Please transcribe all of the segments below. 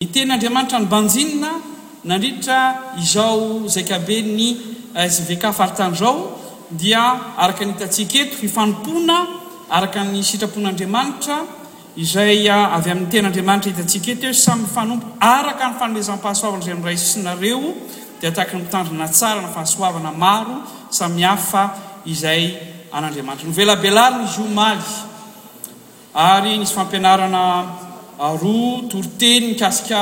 Ny teny Andriamanitra nobanjinina nandritra izao zaikaben'ny SVK faritany izao dia araka ny hitantsika eto, ny fanompoana araka ny sitrapon'Andriamanitra izay avy amin'ny tena Andriamanitra hitantsika eto hoe samy mifanompo araka ny fanomezam-pahasoavana izay noraisinareo dia tahaka ny mpitandrina tsara ny fahasoavana maro samihafa izay an'Andriamanitra novelabelariny izy omaly ary nisy fampianarana roa toriteny mikasika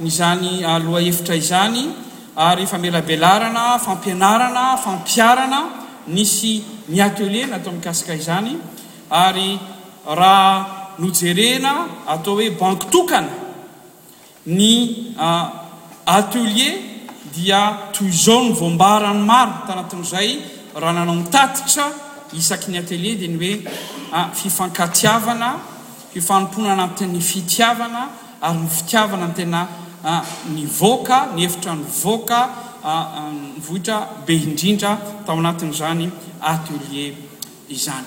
izany lohahevitra izany ary famelabelarana, fampianarana, fampiharana, nisy ny atelier natao mikasika izany ary raha nojerena atao hoe banky tokana Ny atelier dia toy izao no voambaran'ny maro tanatin'izay raha nanao ny tatitra isaky ny atelier dia ny hoe fifankatiavana, fifanompoana anatin'ny fitiavana ary ny fitiavana no tena nivoaka, ny hevitra nivoaka nivoitra be indrindra tao anatin'izany atelier izany.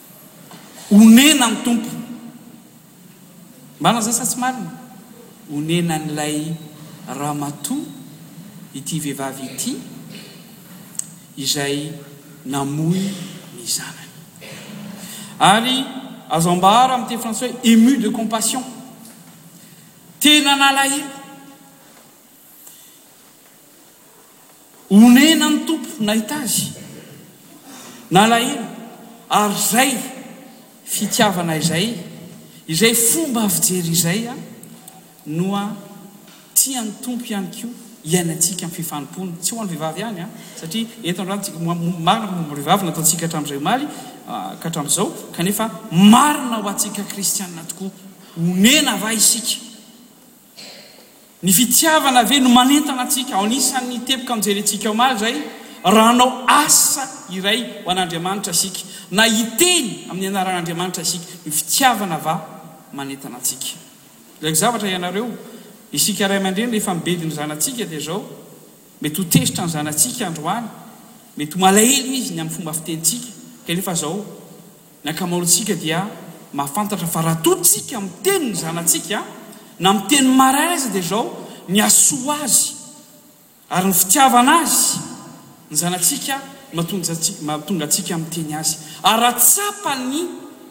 Onena ny Tompo. Marina zay sa tsy marina? Onena an'ilay ramatoa ity vehivavy ity izay namoy ny zanany. Ary azo ambara amin'ny teny frantsay hoe ému de compassion. Tena nalahelo. Onena ny Tompo nahita azy, nalahelo, ary izay fitiavana izay, izay fomba fijery izay no tian'ny Tompo ihany koa hiainantsika amin'ny fifanompony. Tsy ho an'ny vehivavy ihany an, satria eto androany tsika marina fa momba ny vehivavy no nataontsika hatramin'izay omaly ka hatramin'izao, kanefa marina ho antsika kristianina tokoa. Onena va isika? Ny fitiavana ve no manentana antsika? Anisan'ny teboka anjerentsika omaly izay raha hanao asa iray ho an'Andriamanitra isika, na hiteny amin'ny anaran'Andriamanitra isika. Ny fitiavana va manentana antsika? Ilay zavatra ianareo, isika ray aman-dreny rehefa mibedy ny zanatsika dia izao, mety ho tezitra ny zanatsika androany, mety ho malahelo izy ny amin'ny fomba fitenintsika, kanefa izao, Ny ankamaroantsika dia mahafantatra fa raha toa tsika miteny ny zanatsika na miteny marin aza dia izao mihasoa azy ary ny fitiavana azy ny zanatsika mahatonga antsika miteny azy ary raha tsapa ny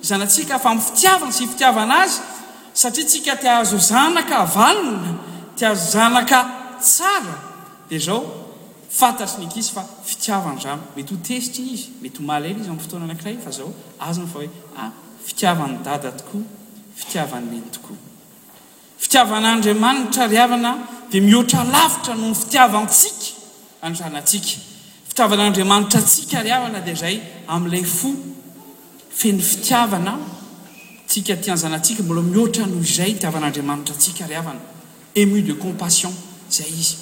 zanatsika fa mifitiavana sy fitiavana azy satria tsika tiahazo zanaka valona tiahazo zanaka tsara dia izao Fantatry ny ankizy fa fitiavany rano. Mety ho tezitra izy, mety ho malemy izy amin'ny fotoana anankiray fa zao azony fa hoe ah, fitiavan'i dada tokoa, fitiavan'i neny tokoa. Fitiavan'Andriamanitra ry havana dia mihoatra lavitra noho ny fitiavantsika ny zanatsika. Fitiavan'Andriamanitra antsika ry havana dia izay amin'ilay fo feno fitiavana tsika tia ny zanatsika mbola mihoatra noho izay itiavan'Andriamanitra antsika ry havana, ému de compassion, zay izy.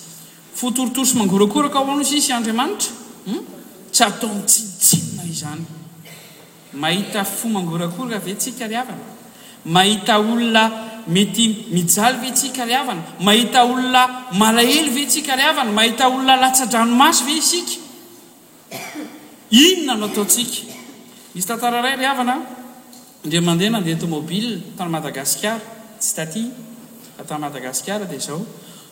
Fotorotoro sy mangorakoraka ao Anosy Izy sy Andriamanitra? Hum? Tsy atao mitsinotsinona izany. Mahita fo mangorakoraka ve tsika ry havana? Mahita olona mety mijaly ve tsika ry havana? Mahita olona malahelo ve tsika ry havana? Mahita olona latsa-dranomaso ve isika? Inona no ataontsika? Misy tantara iray ry havana an! Indray mandeha nandeha tomobile tany Madagasikara, tsy taty fa tany Madagasikara dia izao,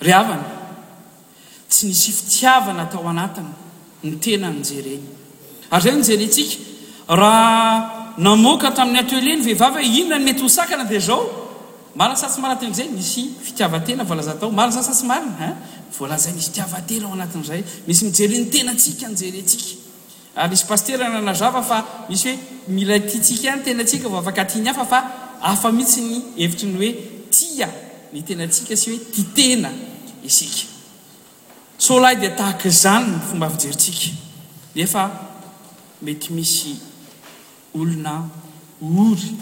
Ry havana, tsy nisy fitiavana tao anatiny ny tena nojereny. Ary izay no jerentsika, raha namoaka tamin'ny atelier ny vehivavy hoe inona no mety ho sakana dia izao, marina sa tsy marina teo amin'izay nisy fitiavan-tena voalaza tao, marina sa tsy marina? Voalaza hoe nisy fitiavan-tena ao anatin'izay, misy mijery ny tenantsika ny jerentsika. Ary nisy pasitera nanazava fa misy hoe mila tiantsika ihany ny tenantsika vao afaka tia ny hafa fa hafa mihitsy ny hevitry ny hoe tia ny tenantsika sy hoe tia tena isika. Sao lahy dia tahaka izany ny fomba fijerintsika nefa mety misy. Olona ory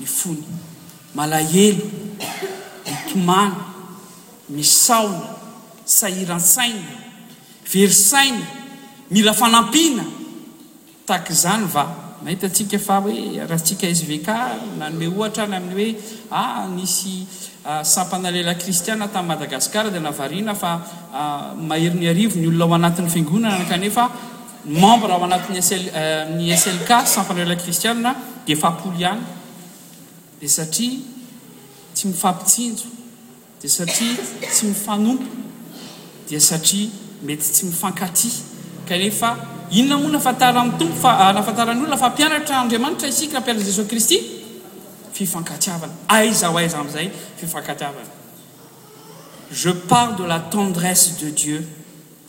ny fony, malahelo, mitomany, misaona, sahiran-tsaina, very saina, mila fanampiana, tahaka izany va? Nahitantsika fa hoe ratsika svk nanome ohatra any amin'ny hoe ah nisy sampana lehilahy kristiana tany Madagasikara dia navarina fa maherin'ny arivo ny olona ao anatin'ny fiangonana kanefa Ny membre ao anatin'ny SL, amin'ny SLK, Sampandraharaha Kristianina, dia efapolo ihany, dia satria tsy mifampitsinjo, dia satria tsy mifanompo, dia satria mety tsy mifankatia, kanefa inona moa no ahafantaran'ny Tompo fa, ahafantaran'ny olona fa mpianatra Andriamanitra isika, mpianatry Jesoa Kristy? Fifankatiavana, aiza ho aiza amin'izay fifankatiavana? Je parle de la tendresse de Dieu.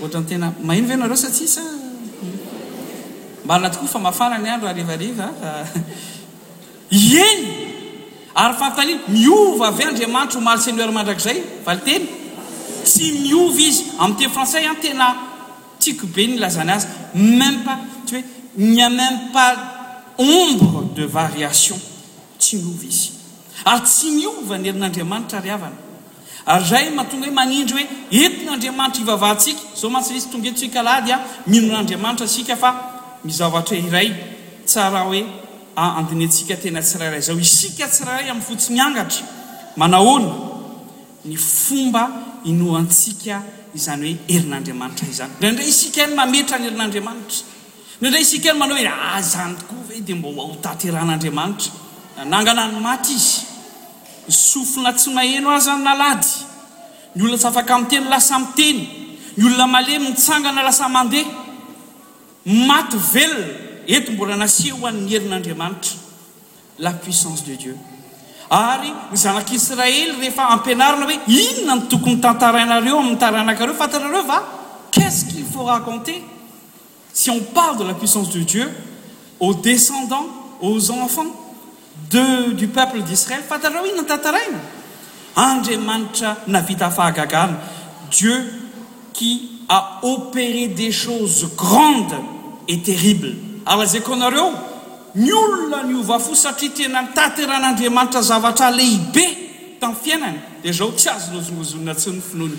Ohatran'ny tena maheno ve nareo sa tsia sa marina tokoa fa mafana ny andro harivariva fa hieny ary fanontaniana miova ve Andriamanitra ho Mary Seigneur mandrakizay? Valinteny tsy miova izy amin'ny teny frantsay an tena tiako be ny ilazany azy même pas tsy hoe il n'y a même pas ombre de variation tsy miova izy ary tsy miova ny herin'Andriamanitra ry havana Ary izay no mahatonga hoe manindry hoe entin' Andriamanitra hivavahantsika. Izao mantsy lesy tonga eto isika Alahady a, mino an'Andriamanitra isika fa misy zavatra iray tsara hoe andinihantsika tena tsirairay izao isika tsirairay amin'ny fo tsy miangatra. Manahoana? Ny fomba inoantsika izany hoe herin' Andriamanitra izany. Indraindray isika ihany mametra ny herin' Andriamanitra. Indraindray isika ihany manao hoe, ah izany tokoa ve dia mba ho tateran' Andriamanitra? Nanangana ny maty Izy. Sofina tsy maheno aza ny nalady. Ny olona tsy afaka miteny lasa miteny. Ny olona malemy mitsangana lasa mandeha. Maty velona eto mbola nasehon ny herin Andriamanitra. La puissance de Dieu. Ary ny zanak Israely rehefa ampianarina hoe inona no tokony tantarainareo amin ny taranakareo fantatrareo va? Qu'est ce qu'il faut raconter? Si on parle de la puissance de Dieu aux descendants, aux enfants de du peuple d'Israël, fantatrao inona no tantaraina? Andriamanitra navita fahagagana, Dieu qui a opéré des choses grandes et terribles. Ary lazaiko anareo, ny olona niova fo satria tena nitanterahan'Andriamanitra zavatra lehibe tamin'ny fiainany, dia izao tsy azo lozolozonina intsony ny finoany.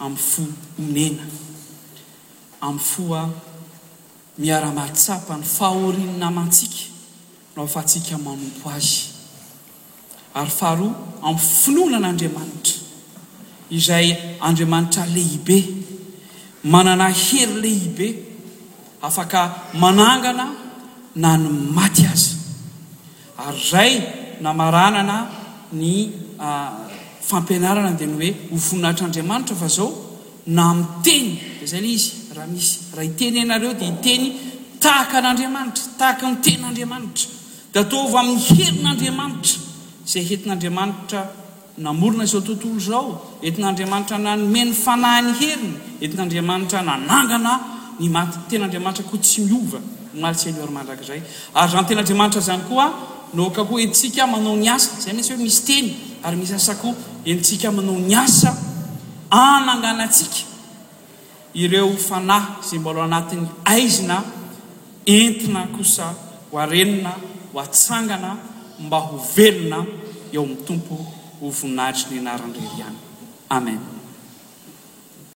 amin'ny fo onena, amin'ny fo miara-mahatsapa ny fahorian'ny namantsika no ahafahantsika manompo Azy, ary faharoa amin'ny finoana an'Andriamanitra, izay Andriamanitra lehibe, manana hery lehibe, afaka manangana na ny maty aza. Ary izay namaranana ny fampianarana dia ny hoe ho voninahitr'Andriamanitra fa izao na miteny dia izay ilay izy raha misy raha hiteny ianareo dia hiteny tahaka an'Andriamanitra tahaka ny tenin'Andriamanitra dia ataovy amin'ny herin'Andriamanitra izay entin'Andriamanitra Namorona izao tontolo izao, entin'Andriamanitra nanome ny Fanahy ny heriny, entin'Andriamanitra nanangana ny maty, ny ten'Andriamanitra koa tsy miova, omaly sy anio ary mandrakizay, ary izany ten'Andriamanitra izany koa no aoka koa entintsika manao ny asa, izay mihitsy hoe misy teny ary misy asa koa entintsika manao ny asa hananganantsika. ireo fanahy izay mbola ao anatin'ny aizina entina kosa ho arenina ho atsangana mba ho velona eo amin'ny Tompo ho voninahitry ny anarany irery ihany. Amen.